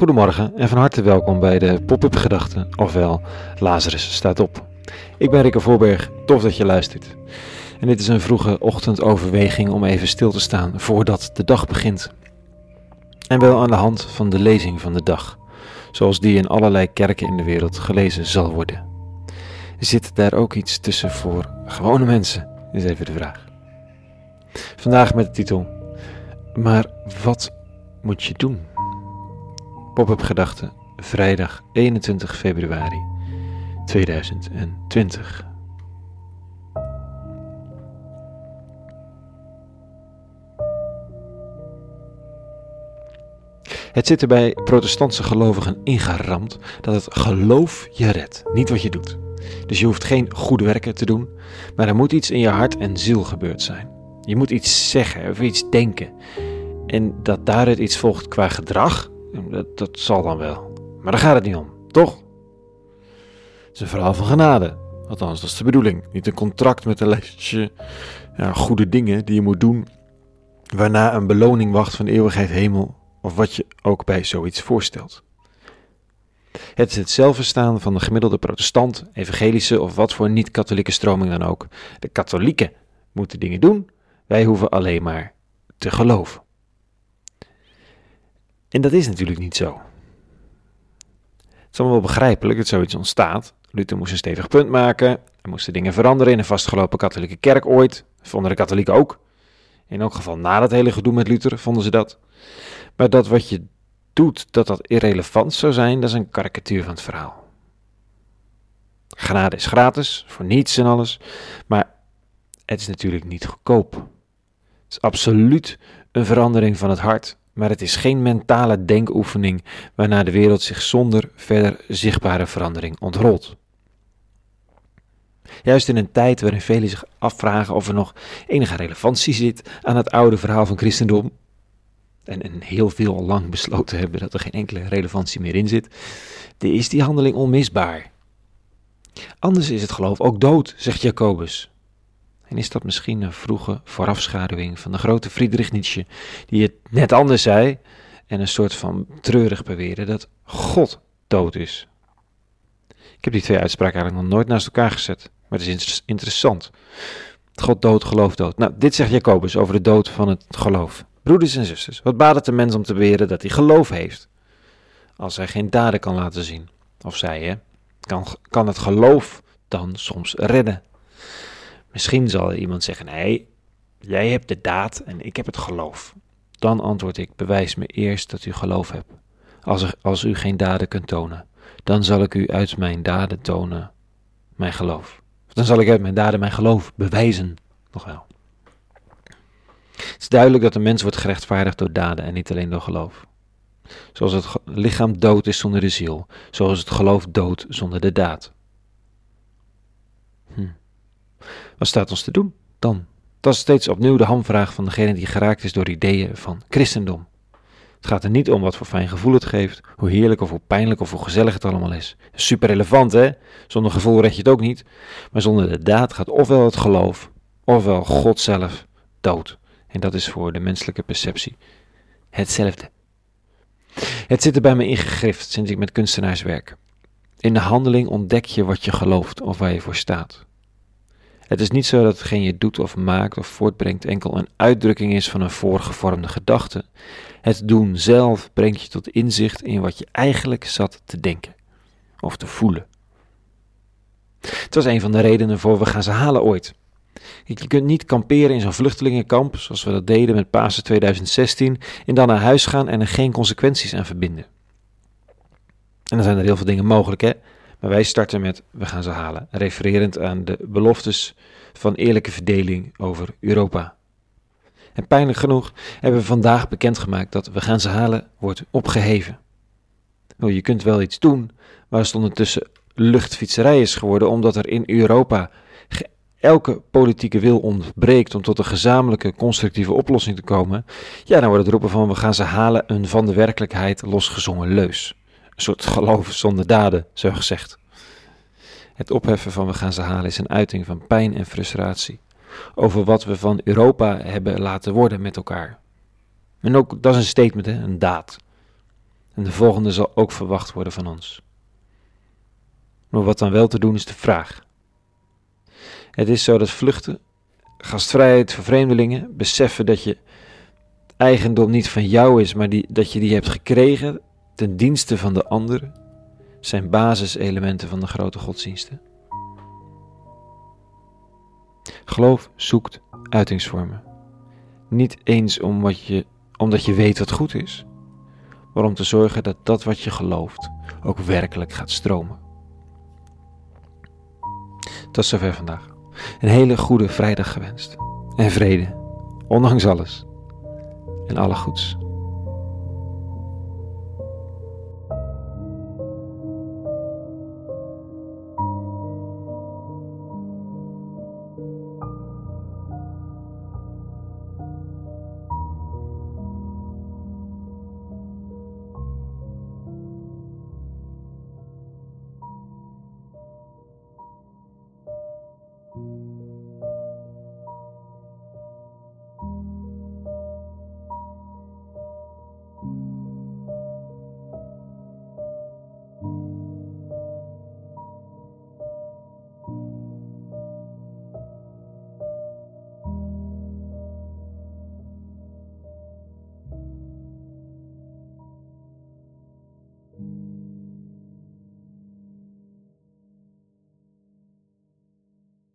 Goedemorgen en van harte welkom bij de Pop-up Gedachten, ofwel Lazarus staat op. Ik ben Rikke Voorberg, tof dat je luistert. En dit is een vroege ochtendoverweging om even stil te staan voordat de dag begint. En wel aan de hand van de lezing van de dag, zoals die in allerlei kerken in de wereld gelezen zal worden. Zit daar ook iets tussen voor gewone mensen? Is even de vraag. Vandaag met de titel: Maar wat moet je doen? Pop-up gedachten, vrijdag 21 februari 2020. Het zit er bij protestantse gelovigen ingeramd dat het geloof je redt, niet wat je doet. Dus je hoeft geen goede werken te doen, maar er moet iets in je hart en ziel gebeurd zijn. Je moet iets zeggen of iets denken. En dat daaruit iets volgt qua gedrag, dat, dat zal dan wel. Maar daar gaat het niet om, toch? Het is een verhaal van genade. Althans, dat is de bedoeling. Niet een contract met een lijstje ja, goede dingen die je moet doen, waarna een beloning wacht van eeuwigheid hemel, of wat je ook bij zoiets voorstelt. Het is het zelfverstaan van de gemiddelde protestant, evangelische of wat voor niet-katholieke stroming dan ook. De katholieken moeten dingen doen, wij hoeven alleen maar te geloven. En dat is natuurlijk niet zo. Het is allemaal wel begrijpelijk dat zoiets ontstaat. Luther moest een stevig punt maken. Er moesten dingen veranderen in een vastgelopen katholieke kerk ooit. Vonden de katholieken ook. In elk geval na dat hele gedoe met Luther vonden ze dat. Maar dat wat je doet, dat dat irrelevant zou zijn, dat is een karikatuur van het verhaal. Genade is gratis, voor niets en alles. Maar het is natuurlijk niet goedkoop. Het is absoluut een verandering van het hart maar het is geen mentale denkoefening waarna de wereld zich zonder verder zichtbare verandering ontrolt. Juist in een tijd waarin velen zich afvragen of er nog enige relevantie zit aan het oude verhaal van christendom, en, en heel veel al lang besloten hebben dat er geen enkele relevantie meer in zit, is die handeling onmisbaar. Anders is het geloof ook dood, zegt Jacobus. En is dat misschien een vroege voorafschaduwing van de grote Friedrich Nietzsche, die het net anders zei en een soort van treurig beweerde dat God dood is? Ik heb die twee uitspraken eigenlijk nog nooit naast elkaar gezet, maar het is interessant. God dood, geloof dood. Nou, dit zegt Jacobus over de dood van het geloof. Broeders en zusters, wat baat het de mens om te beweren dat hij geloof heeft, als hij geen daden kan laten zien? Of zij, hè? Kan, kan het geloof dan soms redden? Misschien zal iemand zeggen: Nee, jij hebt de daad en ik heb het geloof. Dan antwoord ik: Bewijs me eerst dat u geloof hebt. Als, als u geen daden kunt tonen, dan zal ik u uit mijn daden tonen mijn geloof. dan zal ik uit mijn daden mijn geloof bewijzen. Nog wel. Het is duidelijk dat de mens wordt gerechtvaardigd door daden en niet alleen door geloof. Zoals het lichaam dood is zonder de ziel, zoals het geloof dood zonder de daad. Wat staat ons te doen dan? Dat is steeds opnieuw de hamvraag van degene die geraakt is door ideeën van christendom. Het gaat er niet om wat voor fijn gevoel het geeft, hoe heerlijk of hoe pijnlijk of hoe gezellig het allemaal is. Super relevant hè? Zonder gevoel red je het ook niet. Maar zonder de daad gaat ofwel het geloof, ofwel God zelf dood. En dat is voor de menselijke perceptie hetzelfde. Het zit er bij me ingegrift sinds ik met kunstenaars werk. In de handeling ontdek je wat je gelooft of waar je voor staat. Het is niet zo dat hetgeen je doet of maakt of voortbrengt enkel een uitdrukking is van een voorgevormde gedachte. Het doen zelf brengt je tot inzicht in wat je eigenlijk zat te denken of te voelen. Het was een van de redenen voor we gaan ze halen ooit. Je kunt niet kamperen in zo'n vluchtelingenkamp, zoals we dat deden met Pasen 2016, en dan naar huis gaan en er geen consequenties aan verbinden. En dan zijn er heel veel dingen mogelijk, hè? Maar wij starten met we gaan ze halen, refererend aan de beloftes van eerlijke verdeling over Europa. En pijnlijk genoeg hebben we vandaag bekendgemaakt dat we gaan ze halen wordt opgeheven. Nou, je kunt wel iets doen, maar het ondertussen luchtfietserij is geworden omdat er in Europa elke politieke wil ontbreekt om tot een gezamenlijke constructieve oplossing te komen, ja, dan wordt het roepen van we gaan ze halen een van de werkelijkheid losgezongen leus. Een soort geloof zonder daden, zo gezegd. Het opheffen van we gaan ze halen is een uiting van pijn en frustratie over wat we van Europa hebben laten worden met elkaar. En ook dat is een statement, een daad. En de volgende zal ook verwacht worden van ons. Maar wat dan wel te doen is de vraag. Het is zo dat vluchten, gastvrijheid voor vreemdelingen, beseffen dat je eigendom niet van jou is, maar die, dat je die hebt gekregen ten dienste van de anderen, zijn basiselementen van de grote godsdiensten. Geloof zoekt uitingsvormen. Niet eens om wat je, omdat je weet wat goed is, maar om te zorgen dat dat wat je gelooft ook werkelijk gaat stromen. Tot zover vandaag. Een hele goede vrijdag gewenst. En vrede, ondanks alles. En alle goeds.